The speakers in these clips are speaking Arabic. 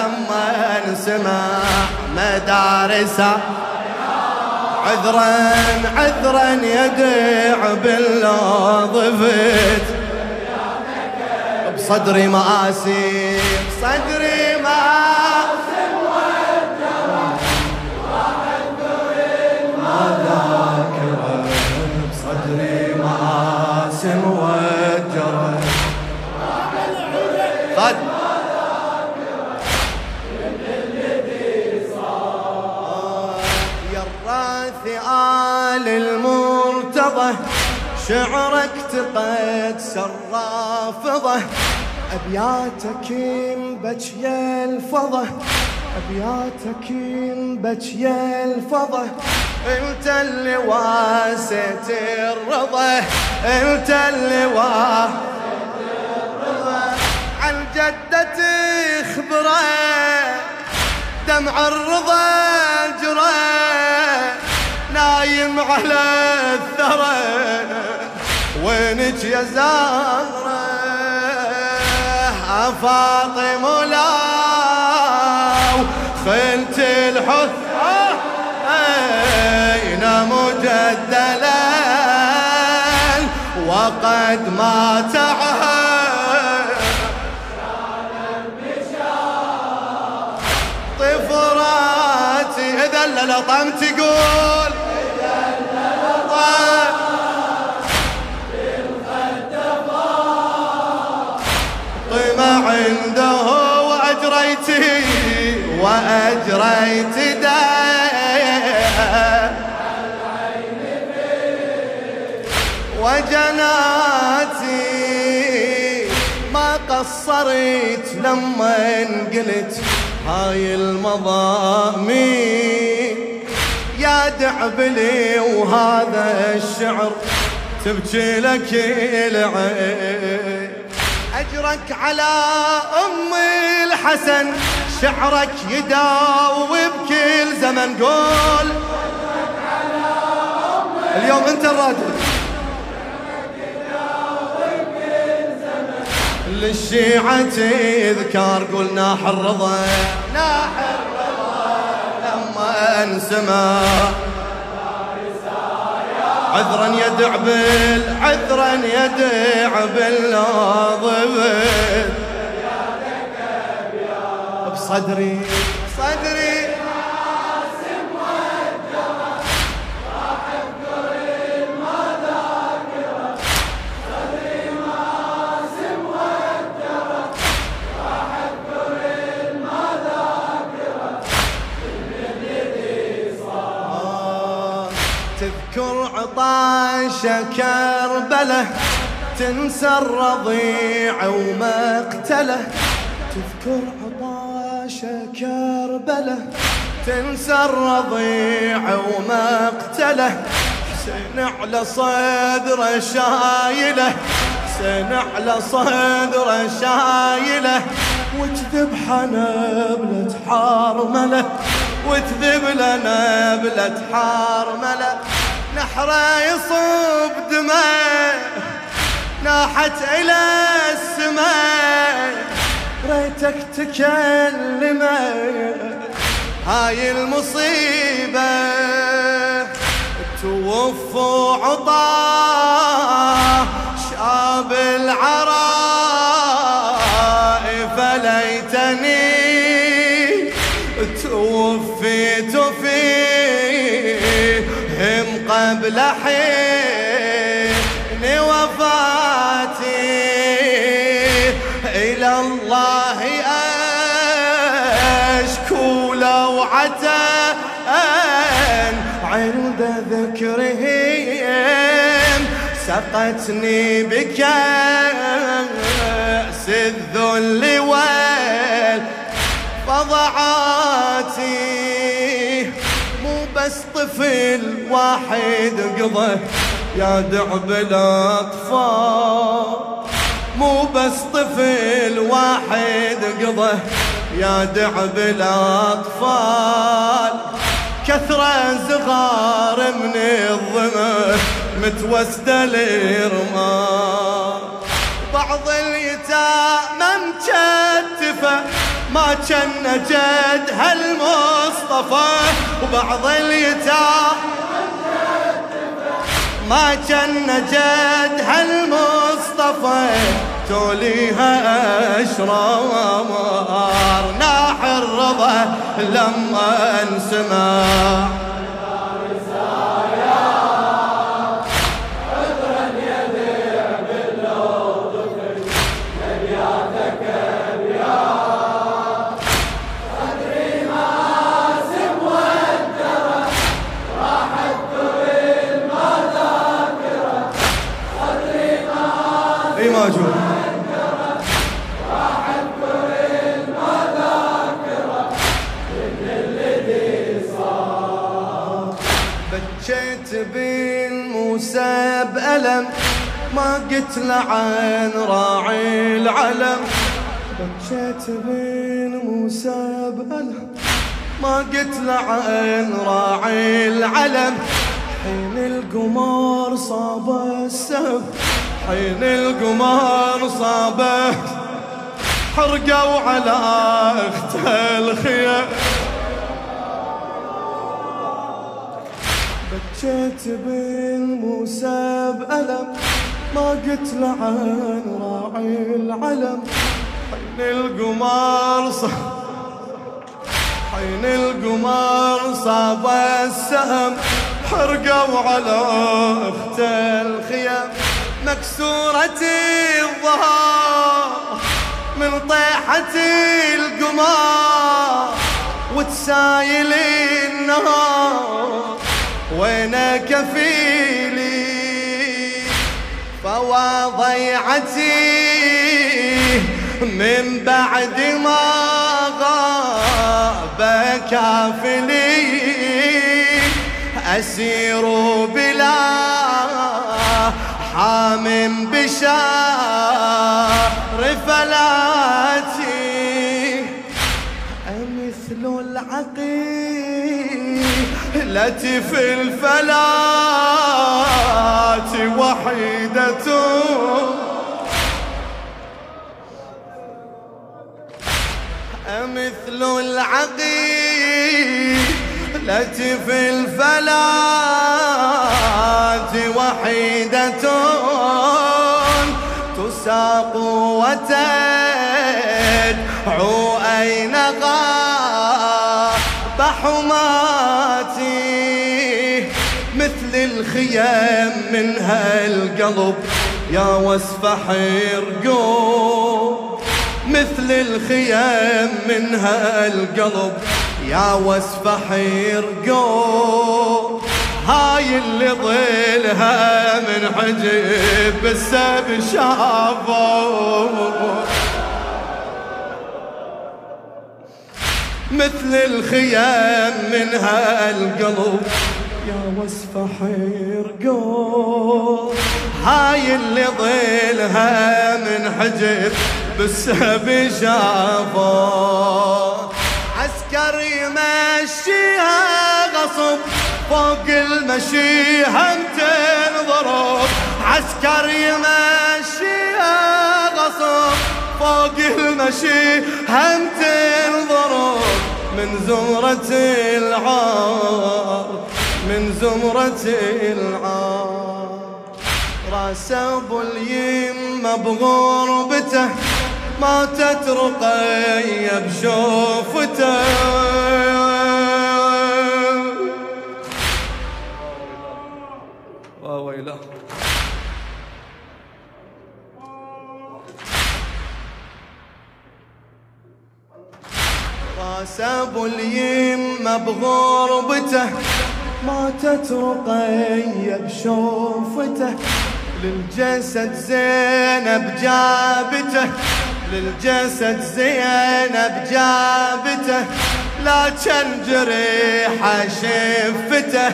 لما نسمع مدارسه. عذرا عذرا يدع بالله ضفت. بصدري مآسي بصدري آل المرتضى شعرك تقد رافضة أبياتك يا الفضة أبياتك يا الفضة أنت اللي واسيت الرضا أنت اللي واسيت الرضا. عن جدتي خبره دمع الرضا جرى. نايم على الثرى. وينك يا زهرة؟ فاطمة لا خلت الحث أين مجدلا وقد مات طفراتي إذا لطم وأجريتي وأجريت وجناتي ما قصرت لما قلت هاي المضامي يا دعبلي وهذا الشعر تبكي لك العين. أجرك على أم الحسن شعرك يداوب بكل زمن. قول. اليوم أنت الرادل للشيعة تذكار قول ناح الرضا ناح الرضا لما انسمع. عذرا يدع بال عذرا يدع بالناظم بصدري صدري عطاش كربله تنسى الرضيع ومقتله تذكر عطاش كربله تنسى الرضيع ومقتله حسين على صدره شايله. حسين على صدره شايله. وتذبح نبلة حارمله وتذب لنا بلة حارمله نحرة يصب دماء ناحت إلى السماء. ريتك تكلم هاي المصيبة. توفوا عطاه سقتني بكأس الذل والفضعاتي مو بس طفل واحد قضى يا دعب الأطفال مو بس طفل واحد قضى يا دعب الأطفال كثرة صغار من الظما متوسدة الرمال بعض اليتامى مكتفة ما كان جد هالمصطفى. وبعض اليتام ما كان جد هالمصطفى. توليها اشرار ناح الرضا لما انسمع. لعن راعي العلم. بكيت بين موسى بألم. ما قلت لعن راعي العلم. حين القمر صاب السب حين القمر صابه حرقوا على أخت الخيام. بكيت بين موسى بألم. ما قلت لعن راعي العلم. حين القمر حين القمر صاب السهم. حرقوا على أخت الخيام. مكسورة الظهر من طيحة القمر وتسايل النهار. وينك فيلي فوضيعتي من بعد ما غاب كافلي أسير بلا حام بشار فلاتي. أمثل العقيلة في الفلات وحيدة. أمثل العقيلة في الفلات وحيدة. تساق وتدعو أين غاب حماتي الخيام من هالقلب يا وصف حيرقوم مثل الخيام من هالقلب يا وصف حيرقوم هاي اللي ظلها من حجب بالسب شافوا مثل الخيام من هالقلب يا وصف حيرقوم هاي اللي ظلها من حجب بالسب شافوا عسكر يمشيها غصب فوق المشي هم تنضرب عسكر يمشيها غصب فوق المشي هم تنضرب من زمرة العار من زمرة العار. رأس أبو اليمة بغربته ما تترقي بشوفته. رأس أبو اليمة بغربته ما تترقي بشوفته. للجسد زينب جابته. للجسد زينب جابته. لا كان جريحة شفته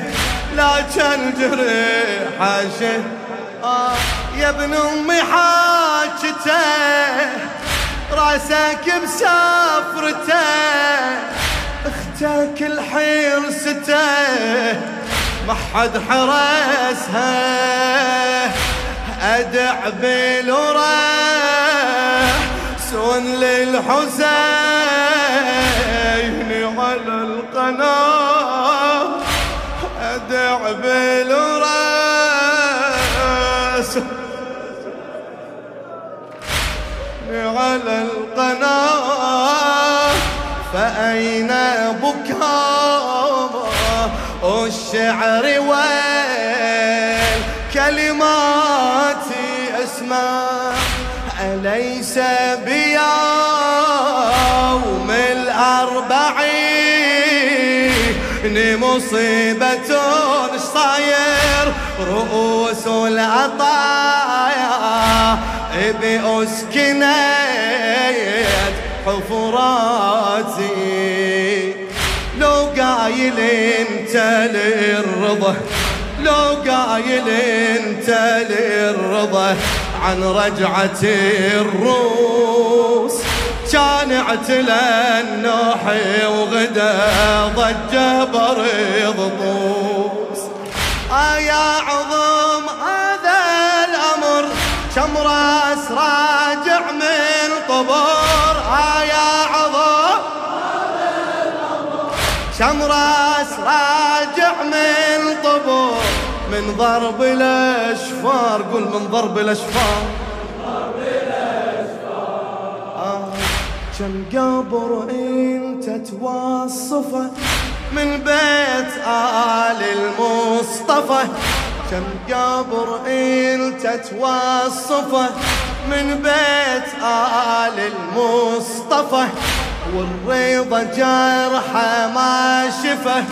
لا كان جريحة شفته آه يا ابن أمي حاجته. رأسك مسافرته أختك الحرسته ما حد حرسها. أدع بالورى سون للحسين على القناة. أدع بالراس فأين بكاء الشعر والكلمات أسمع أليس بيوم الأربعين؟ مصيبة صاير؟ رؤوس العطايا بأسكنت حفراتي. لو قايل انت للرضا لو قايل انت للرضا عن رجعة الروس. كان اعتلى النوحي وغدا ضجه بريض طوس. يا عظم هذا الأمر كم راس راجع من طبور الأمر كم راس راجع من طبور من ضرب الأشفار قول من ضرب الاشفار ضرب الأشفار. آه كم قبر أنت توصفه؟ من بيت آل المصطفى. كم قبر أنت توصفه؟ من بيت آل المصطفى. والرضا جرحه ما شفه.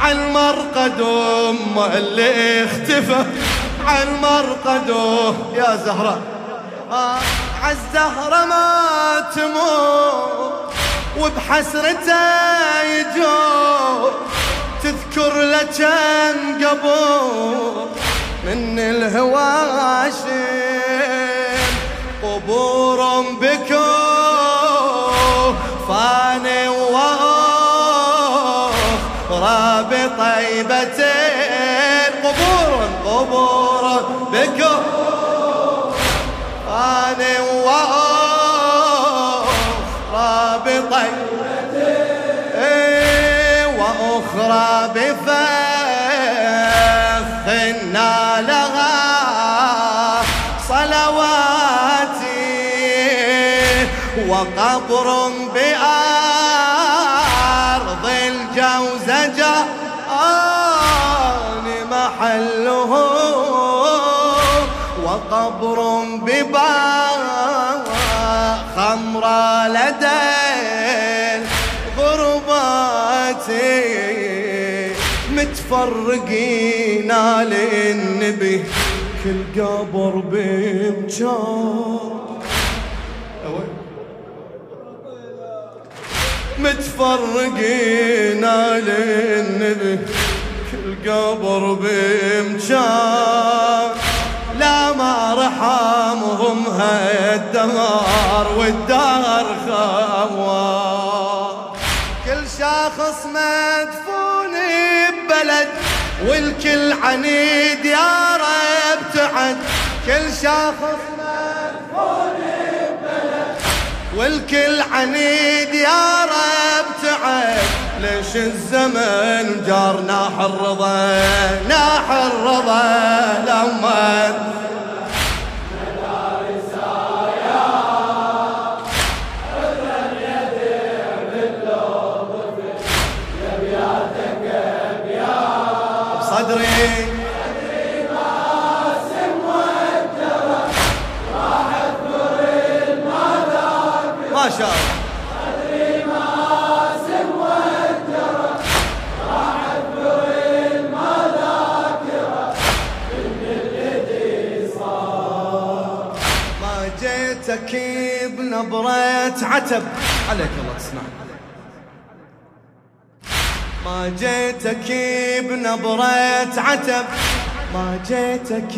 عن مرقد أم اللي اختفى. عن مرقد يا زهرة آه عالزهرة ما تموت. وبحسرته يجو تذكر لجن قبور من الهواشم قبور بكو بطيبتين قبور قبور بكو أنا وأخرى بطيبتين. وأخرى بفخ لها صلواتي. وقبر بأرض بباب خمرة لدى غربات متفرقين للنبي كل قبر بمجار متفرقين للنبي كل قبر لا ما رحمهم هالدمار والدار خوار. كل شخص مدفون ببلد والكل عنيد يا رب تعد. كل شخص مدفون ببلد والكل عنيد يا رب تعد. ليش الزمن جار ناح الرضا ناح الرضا جيتك بنبرة عتب. عليك الله تسمع. ما جيتك بنبرة عتب. ما جيتك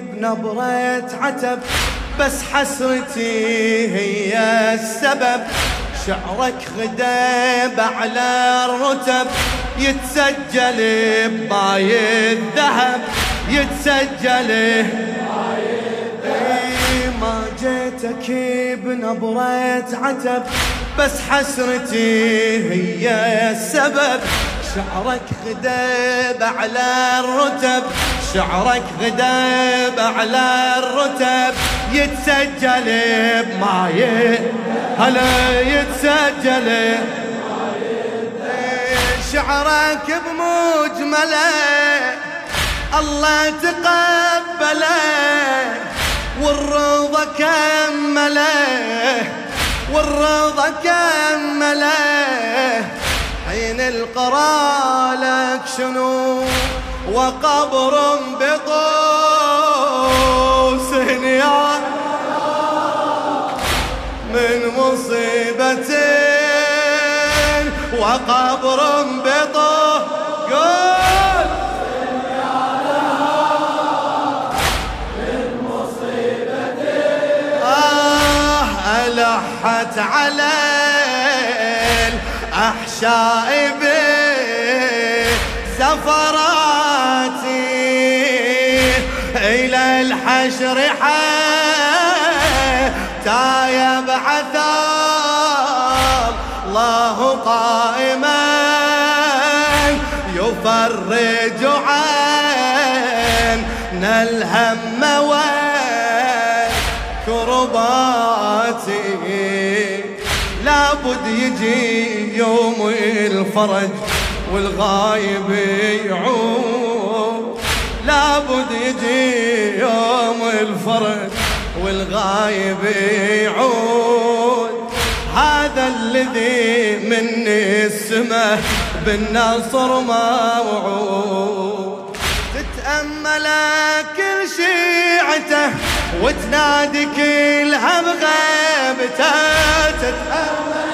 بنبرة عتب. بس حسرتي هي السبب. شعرك غداب على الرتب. يتسجل بماي الذهب. يتسجل بنبرة عتب بس حسرتي هي السبب. شعرك غداب على الرتب شعرك غداب على الرتب. يتسجل بماي هلا يتسجل. شعرك بمجمله الله تقبله. والرضا كمله والرضا كمله حين القرى لك شنو؟ وقبر بطوس يا من مصيبة وقبر بطوس ألحت على الأحشاء بسفراتي إلى الحشر حتى يبعث الله قائما. يفرج عنا الهم يجي يوم الفرج والغايب يعود. لابد يجي يوم الفرج والغايب يعود. هذا الذي من السماء بالنصر موعود. تتأمل كل شيعته وتنادي كلها بغيبته تتأمل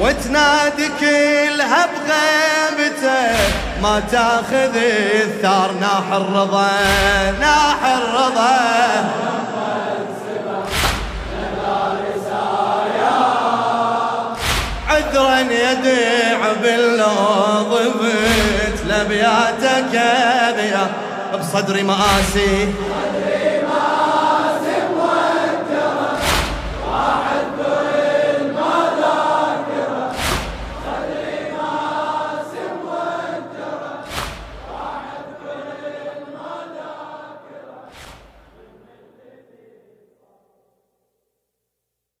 وتنادي كلها بغيبته ما تاخذ الثار ناح الرضا ناح الرضا عذرا يدع بت لبياتك يا بصدري مآسي